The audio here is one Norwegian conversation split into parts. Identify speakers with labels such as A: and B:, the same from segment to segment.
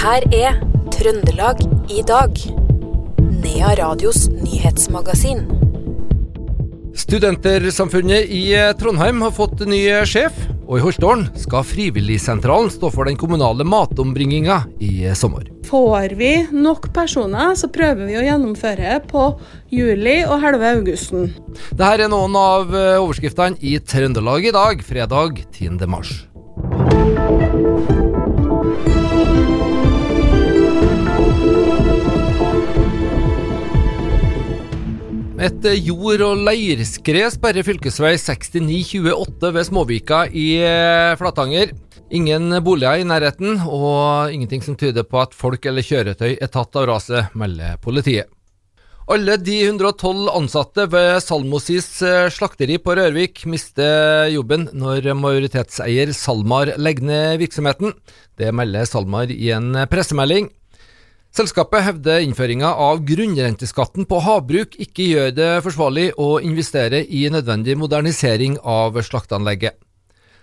A: Her er Trøndelag i dag. Nea Radios nyhetsmagasin.
B: Studentersamfunnet i Trondheim har fått ny sjef, og i Holtålen skal Frivilligsentralen stå for den kommunale matombringinga i sommer.
C: Får vi nok personer, så prøver vi å gjennomføre på juli og halve augusten.
B: Dette er noen av overskriftene i Trøndelag i dag, fredag 10. mars. Et jord- og leirskred sperrer fv. 6928 ved Småvika i eh, Flatanger. Ingen boliger i nærheten, og ingenting som tyder på at folk eller kjøretøy er tatt av raset, melder politiet. Alle de 112 ansatte ved Salmosis eh, slakteri på Rørvik mister jobben når majoritetseier SalMar legger ned virksomheten. Det melder SalMar i en pressemelding. Selskapet hevder innføringa av grunnrenteskatten på havbruk ikke gjør det forsvarlig å investere i nødvendig modernisering av slakteanlegget.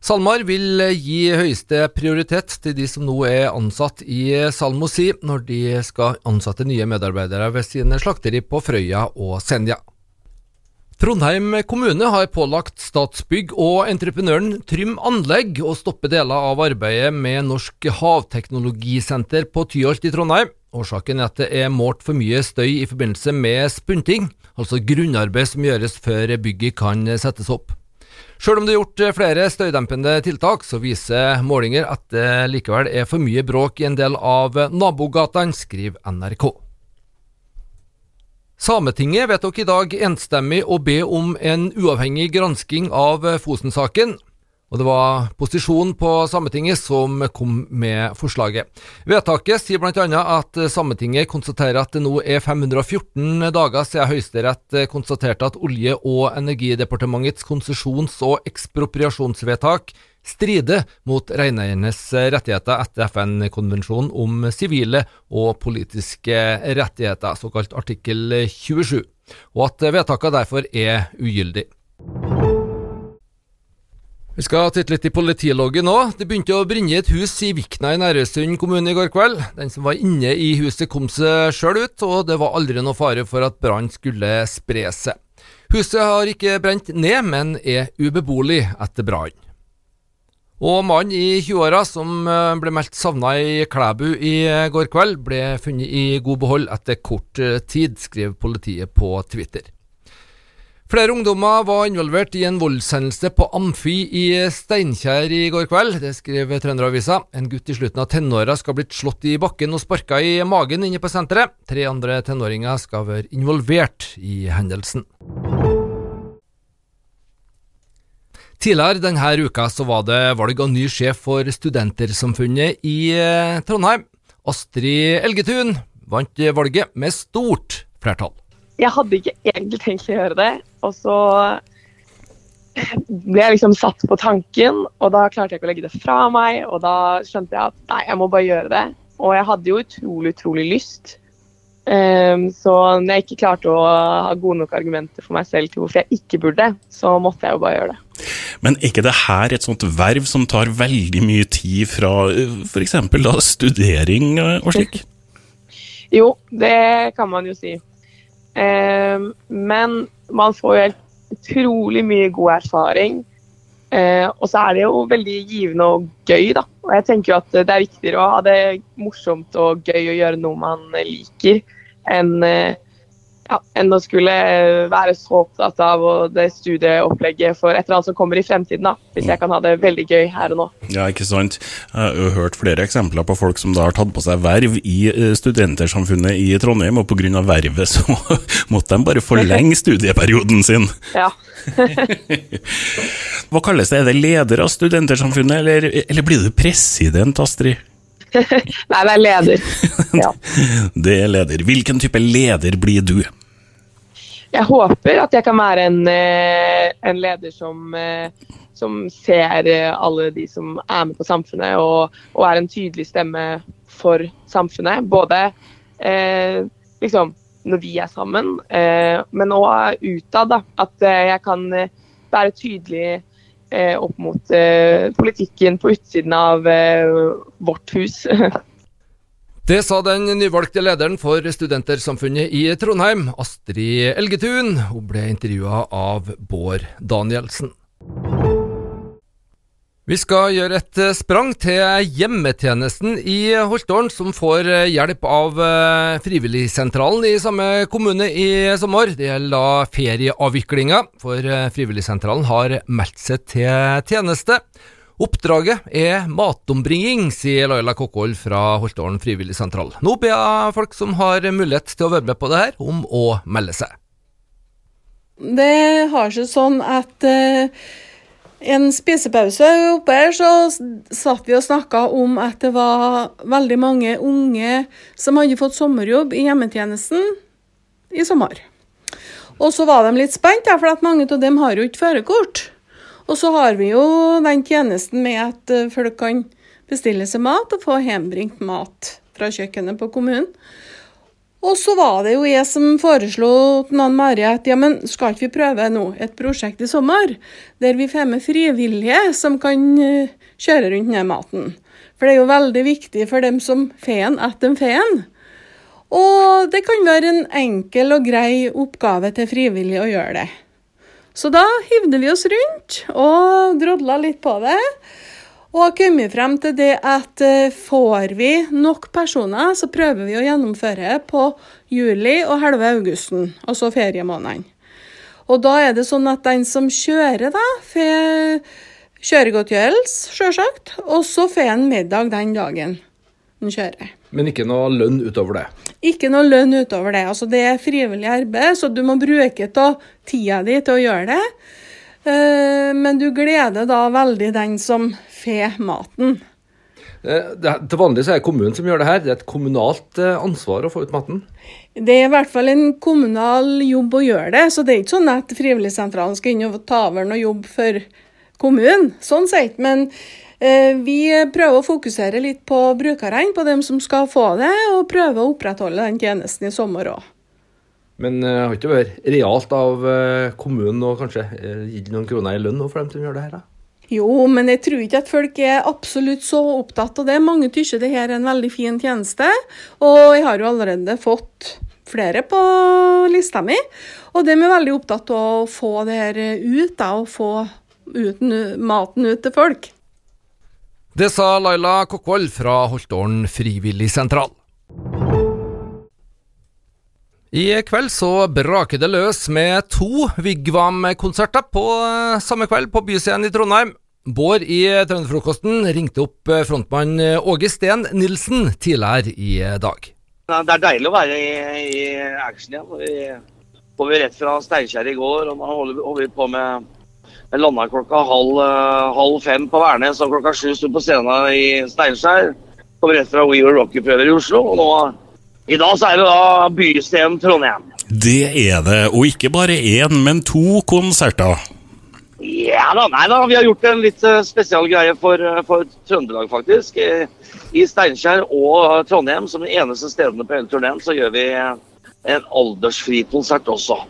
B: SalMar vil gi høyeste prioritet til de som nå er ansatt i SalmoSi, når de skal ansette nye medarbeidere ved sine slakteri på Frøya og Senja. Trondheim kommune har pålagt Statsbygg og entreprenøren Trym Anlegg å stoppe deler av arbeidet med Norsk havteknologisenter på Tyholt i Trondheim. Årsaken er at det er målt for mye støy i forbindelse med spunting, altså grunnarbeid som gjøres før bygget kan settes opp. Selv om det er gjort flere støydempende tiltak, så viser målinger at det likevel er for mye bråk i en del av nabogatene, skriver NRK. Sametinget vedtok i dag enstemmig å be om en uavhengig gransking av Fosen-saken. Og det var posisjonen på Sametinget som kom med forslaget. Vedtaket sier bl.a. at Sametinget konstaterer at det nå er 514 dager siden Høyesterett konstaterte at Olje- og energidepartementets konsesjons- og ekspropriasjonsvedtak strider mot reineiernes rettigheter etter FN-konvensjonen om sivile og politiske rettigheter, såkalt artikkel 27, og at vedtakene derfor er ugyldig. Vi skal titte litt i politiloggen nå. Det begynte å brenne i et hus i Vikna i Nærøysund kommune i går kveld. Den som var inne i huset kom seg sjøl ut, og det var aldri noe fare for at brann skulle spre seg. Huset har ikke brent ned, men er ubeboelig etter brann. Og mannen i 20-åra som ble meldt savna i Klæbu i går kveld, ble funnet i god behold etter kort tid, skriver politiet på Twitter. Flere ungdommer var involvert i en voldshendelse på Amfi i Steinkjer i går kveld. Det skrev Trønderavisa. En gutt i slutten av tenåra skal ha blitt slått i bakken og sparka i magen inne på senteret. Tre andre tenåringer skal være involvert i hendelsen. Tidligere denne uka så var det valg av ny sjef for Studentersamfunnet i Trondheim. Astrid Elgetun vant valget med stort flertall.
D: Jeg hadde ikke egentlig tenkt å gjøre det, og så ble jeg liksom satt på tanken, og da klarte jeg ikke å legge det fra meg. Og da skjønte jeg at nei, jeg må bare gjøre det. Og jeg hadde jo utrolig, utrolig lyst. Um, så når jeg ikke klarte å ha gode nok argumenter for meg selv til hvorfor jeg ikke burde, så måtte jeg jo bare gjøre det.
E: Men er ikke det her et sånt verv som tar veldig mye tid fra f.eks. studering og slik?
D: jo, det kan man jo si. Um, men man får jo helt utrolig mye god erfaring. Uh, og så er det jo veldig givende og gøy, da. Og jeg tenker jo at det er viktigere å ha det morsomt og gøy å gjøre noe man liker, enn, uh, ja, å skulle være så opptatt av det studieopplegget for et eller annet som kommer i fremtiden. da, Hvis jeg kan ha det veldig gøy her og nå.
E: Ja, ikke sant. Jeg har jo hørt flere eksempler på folk som da har tatt på seg verv i Studentersamfunnet i Trondheim, og pga. vervet så måtte de bare forlenge studieperioden sin.
D: Ja.
E: Hva kalles det, er det leder av Studentersamfunnet, eller, eller blir du president, Astrid?
D: Nei, det er leder. Ja.
E: det er leder. Hvilken type leder blir du?
D: Jeg håper at jeg kan være en, en leder som, som, ser alle de som er med på samfunnet, og, og er en tydelig stemme for samfunnet. Både eh, liksom når vi er sammen, eh, men òg utad. At jeg kan være tydelig eh, opp mot politikken på utsiden av vårt hus.
B: Det sa den nyvalgte lederen for Studentersamfunnet i Trondheim, Astrid Elgetun. Hun ble intervjua av Bård Danielsen. Vi skal gjøre et sprang til hjemmetjenesten i Holtålen, som får hjelp av Frivilligsentralen i samme kommune i sommer. Det gjelder da ferieavviklinga, for Frivilligsentralen har meldt seg til tjeneste. Oppdraget er matombringing, sier Laila Kokkvold fra Holtålen frivilligsentral. Nå ber jeg folk som har mulighet til å være med på det her, om å melde seg.
C: Det har seg sånn at uh, en spisepause oppe her, så satt vi og snakka om at det var veldig mange unge som hadde fått sommerjobb i hjemmetjenesten i sommer. Og så var de litt spent, for at mange av dem har jo ikke førerkort. Og så har vi jo den tjenesten med at eh, folk kan bestille seg mat og få hjembringt mat fra kjøkkenet på kommunen. Og så var det jo jeg som foreslo til Ann Mari at ja, men skal ikke vi prøve nå et prosjekt i sommer, der vi får med frivillige som kan eh, kjøre rundt ned maten. For det er jo veldig viktig for dem som får den, at de får den. Og det kan være en enkel og grei oppgave til frivillige å gjøre det. Så da hivde vi oss rundt og drodla litt på det. Og har kommet frem til det at eh, får vi nok personer, så prøver vi å gjennomføre på juli og halve augusten, altså feriemånedene. Og da er det sånn at den som kjører, da, får kjøregodtgjørelse, sjølsagt. Og så får en middag den dagen den kjører.
B: Men ikke noe lønn utover det?
C: Ikke noe lønn utover det. Altså, det er frivillig arbeid, så du må bruke av tida di til å gjøre det. Eh, men du gleder da veldig den som får maten.
B: Det, til vanlig så er det kommunen som gjør det her. Det er et kommunalt eh, ansvar å få ut maten?
C: Det er i hvert fall en kommunal jobb å gjøre det. Så det er ikke sånn at Frivilligsentralen skal inn og ta over noe jobb for kommunen. Sånn sett. Men Eh, vi prøver å fokusere litt på brukerne, på dem som skal få det, og prøver å opprettholde den tjenesten i sommer òg.
B: Men det har ikke vært realt av uh, kommunen å kanskje gi gitt noen kroner i lønn for dem som gjør det her? da?
C: Jo, men jeg tror ikke at folk er absolutt så opptatt av det. Mange tykker det her er en veldig fin tjeneste, og jeg har jo allerede fått flere på lista mi. Og de er veldig opptatt av å få det her ut, da, og få ut, maten ut til folk.
B: Det sa Laila Kokkvold fra Holtålen frivilligsentral. I kveld så braker det løs med to Vigvam-konserter på eh, samme kveld på Byscenen i Trondheim. Bård i Trønderfrokosten ringte opp eh, frontmann eh, Åge Steen Nilsen tidligere i dag.
F: Det er deilig å være i, i action igjen. Vi kom rett fra Steinkjer i går, og nå holder vi på med jeg landa klokka halv, halv, fem på Værnes og klokka sju sto på scenen i Steinkjer. Kom rett fra We Were Rocky-prøver i Oslo. Og nå, i dag så er det da Byscenen Trondheim.
E: Det er det, og ikke bare én, men to konserter.
F: Ja da, nei da. Vi har gjort en litt uh, spesial greie for, uh, for Trøndelag, faktisk. I, I Steinkjer og Trondheim, som de eneste stedene på hele turneen, så gjør vi en aldersfri konsert også.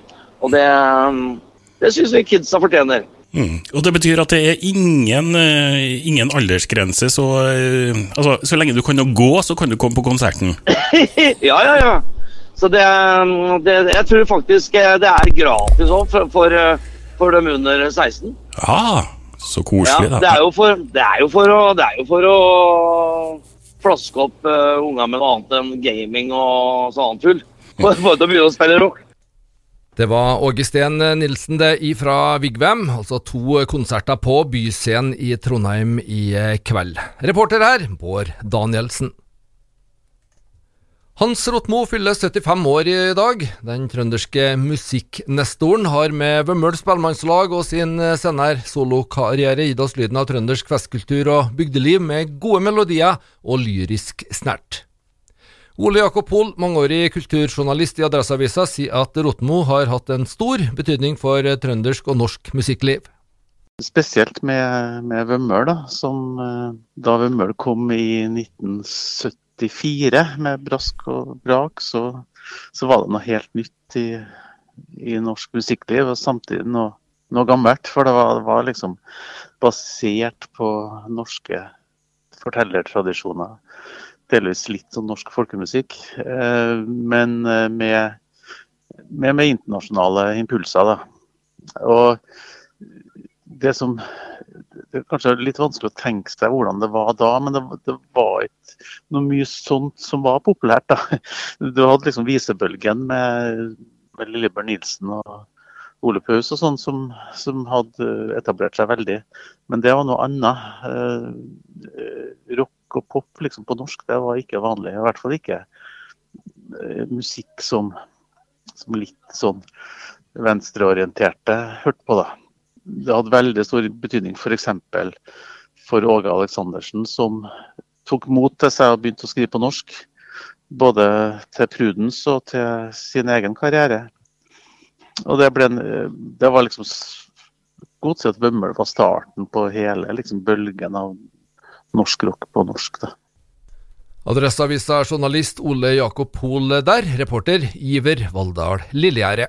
F: Og det, um, det syns vi kidsa fortjener.
E: Mm. Og Det betyr at det er ingen, uh, ingen aldersgrense, så uh, altså, så lenge du kan gå, så kan du komme på konserten?
F: ja, ja, ja. Så det, det, Jeg tror faktisk eh, det er gratis òg for, for, for, dem under 16.
E: Ja, så koselig,
F: ja. Det er jo for, det er jo for, å, det er jo for å flaske opp uh, unger med noe annet enn gaming og sånt tull. For, for å begynne å spille rock.
B: Det var Åge Steen Nilsen det ifra Vigvam, altså to konserter på Byscenen i Trondheim i kveld. Reporter her, Bård Danielsen. Hans Rotmo fyller 75 år i dag. Den trønderske musikknestoren har med Vømmøl spellemannslag og sin senere solokarriere gitt oss lyden av trøndersk festkultur og bygdeliv med gode melodier og lyrisk snert. Ole Jakob Pohl, mangeårig kulturjournalist i Adresseavisa, sier at Rotmo har hatt en stor betydning for trøndersk og norsk musikkliv.
G: Spesielt med, med Vømmøl, da, som eh, da Vømmøl kom i 1974 med brask og brak, så, så var det noe helt nytt i, i norsk musikkliv, og samtidig noe, noe gammelt. For det var, det var liksom basert på norske fortellertradisjoner delvis litt sånn norsk folkemusikk, eh, men eh, med, med, med internasjonale impulser. da. Og det som det er kanskje litt vanskelig å tenke seg hvordan det var da, men det, det var ikke noe mye sånt som var populært. da. Du hadde liksom visebølgen med, med Lillebjørn Nilsen og Ole Paus og sånn som, som, hadde etablert seg veldig. Men det var noe annet. Eh, rock og liksom på norsk, det var ikke vanlig. I hvert fall ikke eh, musikk som, som litt sånn venstreorienterte hørte på, da. Det hadde veldig stor betydning f.eks. For, for Åge Aleksandersen, som tok mot til seg og begynte å skrive på norsk. Både til Prudence og til sin egen karriere. Og det, ble en, det var liksom Godset Vømmøl var starten på hele liksom, bølgen av norsk rock på norsk. da.
B: Adresseavisa-journalist Ole Jakob Hoel der, reporter Iver Valldal Lillegjerde.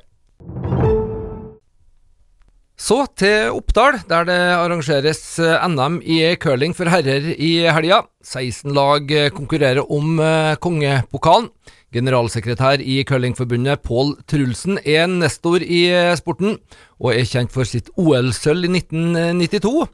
B: Så til Oppdal, der det arrangeres NM i curling for herrer i helga. 16 lag konkurrerer om kongepokalen. Generalsekretær i Curlingforbundet Pål Trulsen er nestor i sporten, og er kjent for sitt OL-sølv i 1992.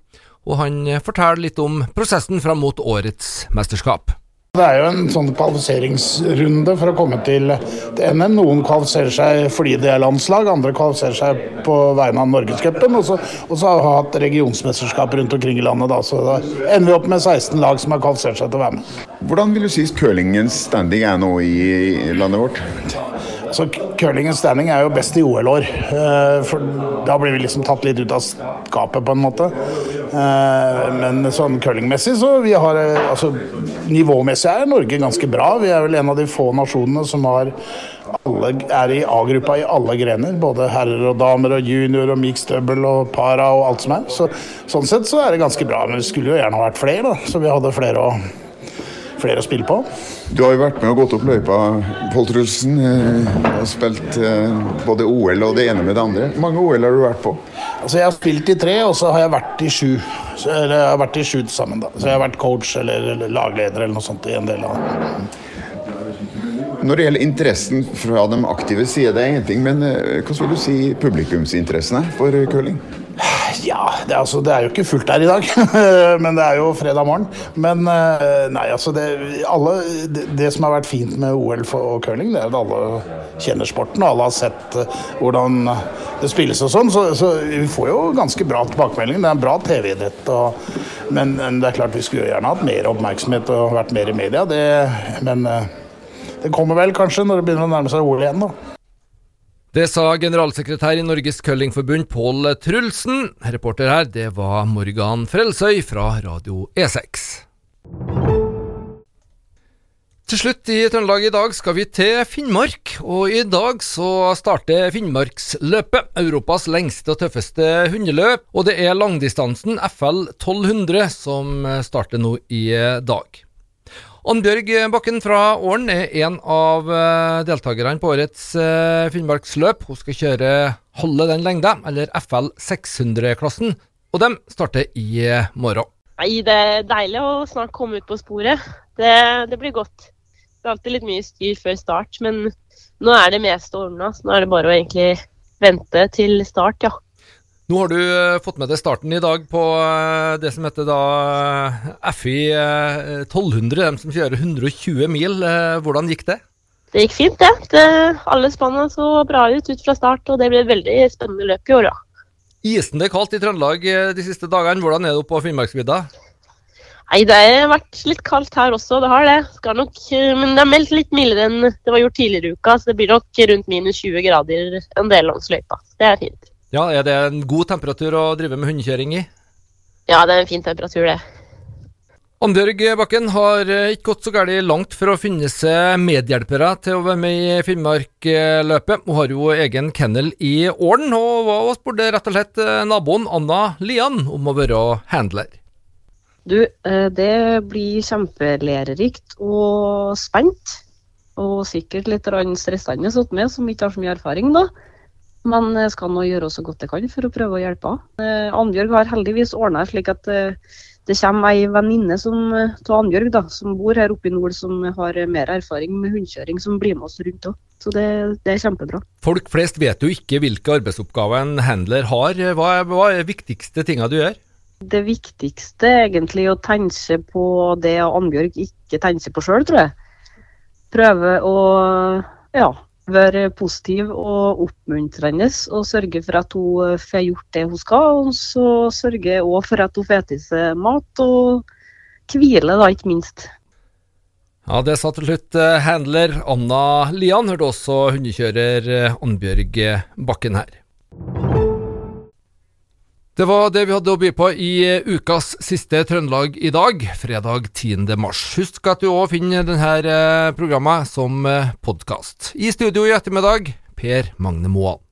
B: Og han forteller litt om prosessen fram mot årets mesterskap.
H: Det er jo en sånn kvalifiseringsrunde for å komme til, NM. Noen kvalifiserer seg fordi det er landslag, andre kvalifiserer seg på vegne av Norgescupen. Og, og så har vi hatt regionsmesterskap rundt omkring i landet, da. Så da ender vi opp med 16 lag som har kvalifisert seg til å være med.
I: Hvordan vil du si curlingens standing er nå i landet vårt?
H: Så Curlingens standing er jo best i OL-år. For da blir vi liksom tatt litt ut av skapet, på en måte. Men sånn curlingmessig så vi har altså Nivåmessig er Norge ganske bra. Vi er vel en av de få nasjonene som har alle, er i A-gruppa i alle grener. Både herrer og damer og junior og mixed double og para og alt som er. Så, sånn sett så er det ganske bra. Men vi skulle jo gjerne vært flere, da. Så vi hadde flere å, flere å spille på.
I: Du har jo vært med og gått opp løypa, Pål Trulsen. Og spilt både OL og det ene med det andre. Hvor mange OL har du vært på?
H: Altså Jeg har spilt i tre, og så har jeg vært i sju. Så jeg har vært i sju til sammen. da. Så jeg har vært coach eller, eller lagleder eller noe sånt i en del av det.
I: Når det gjelder interessen fra de aktive side, det er én ting, men hva vil du si publikumsinteressen er for curling?
H: Ja, det altså, det er jo ikke fullt her i dag, men det er jo fredag morgen. Men nei, altså det, alle, det, det som har vært fint med OL og curling, det er at alle kjenner sporten. Og alle har sett hvordan det spilles og sånn. Så, så, vi får jo ganske bra tilbakemeldinger. Det er en bra TV-idrett. Men, men, det er klart vi skulle gjerne hatt mer oppmerksomhet og vært mer i media. Men det kommer vel kanskje når det begynner å nærme seg OL igjen, da.
B: Det sa generalsekretær i Norges Curlingforbund Pål Trulsen. Reporter her, det var Morgan Frelsøy fra Radio E6. Til slutt i Trøndelag i dag skal vi til Finnmark, og i dag så starter Finnmarksløpet. Europas lengste og tøffeste hundeløp, og det er langdistansen FL 1200 som starter nå i dag. Annbjørg Bakken fra Åren er en av deltakerne på årets Finnmarksløp. Hun skal kjøre halve den lengda, eller FL 600-klassen, og de starter i morgen.
D: Nei, Det er deilig å snart komme ut på sporet. Det, det blir godt. Det er alltid litt mye styr før start, men nå er det meste ordna. Nå er det bare å egentlig vente til start, ja.
B: Nå har du fått med deg starten i dag på det som heter da FI 1200, dem som kjører 120 mil. Hvordan gikk det?
D: Det gikk fint, det. det alle spannene så bra ut ut fra start, og det ble et veldig spennende løp i år, ja.
B: Isen det er kaldt i Trøndelag de siste dagene. Hvordan er det oppe på Finnmarksvidda?
D: Nei, det har vært litt kaldt her også, det har det. Skal nok, men det er meldt litt mildere enn det var gjort tidligere i uka, så det blir nok rundt minus 20 grader en del langs løypa. Det er fint.
B: Ja, Er det en god temperatur å drive med hundekjøring i?
D: Ja, det er en fin temperatur, det.
B: Annbjørg Bakken har ikke gått så galt langt for å finne seg medhjelpere til å være med i Finnmarkløpet. Hun har jo egen kennel i Ålen, og spurte rett og slett naboen Anna Lian om å være handler.
J: Du, det blir kjempelærerikt og spent. Og sikkert litt stressende med, som ikke har så mye erfaring, da. Men jeg skal nå gjøre så godt jeg kan for å prøve å hjelpe henne. Annbjørg har heldigvis ordna slik at eh, det kommer ei venninne som- eh, av Annbjørg da, som bor her oppe i nord, som har mer erfaring med hundekjøring, som blir med oss rundt òg. Så det, det er kjempebra.
B: Folk flest vet jo ikke hvilke arbeidsoppgaver en handler har. Hva er, hva er de viktigste tinga du gjør?
J: Det viktigste er egentlig å tenke på det Annbjørg ikke tenker på sjøl, tror jeg. Prøve å ja, være positiv og oppmuntrende og sørge for at hun får gjort det hun skal. Og så sørge òg for at hun får i seg mat og hvile, da, ikke minst.
B: Ja, Det sa til slutt eh, handler Anna Lian. Hørte også hundekjører eh, Annbjørg Bakken her. Det var det vi hadde å by på i eh, ukas siste Trøndelag i dag, fredag 10. mars. Husk at du òg finner denne programmet som podkast. I studio i ettermiddag, Per Magne Moan.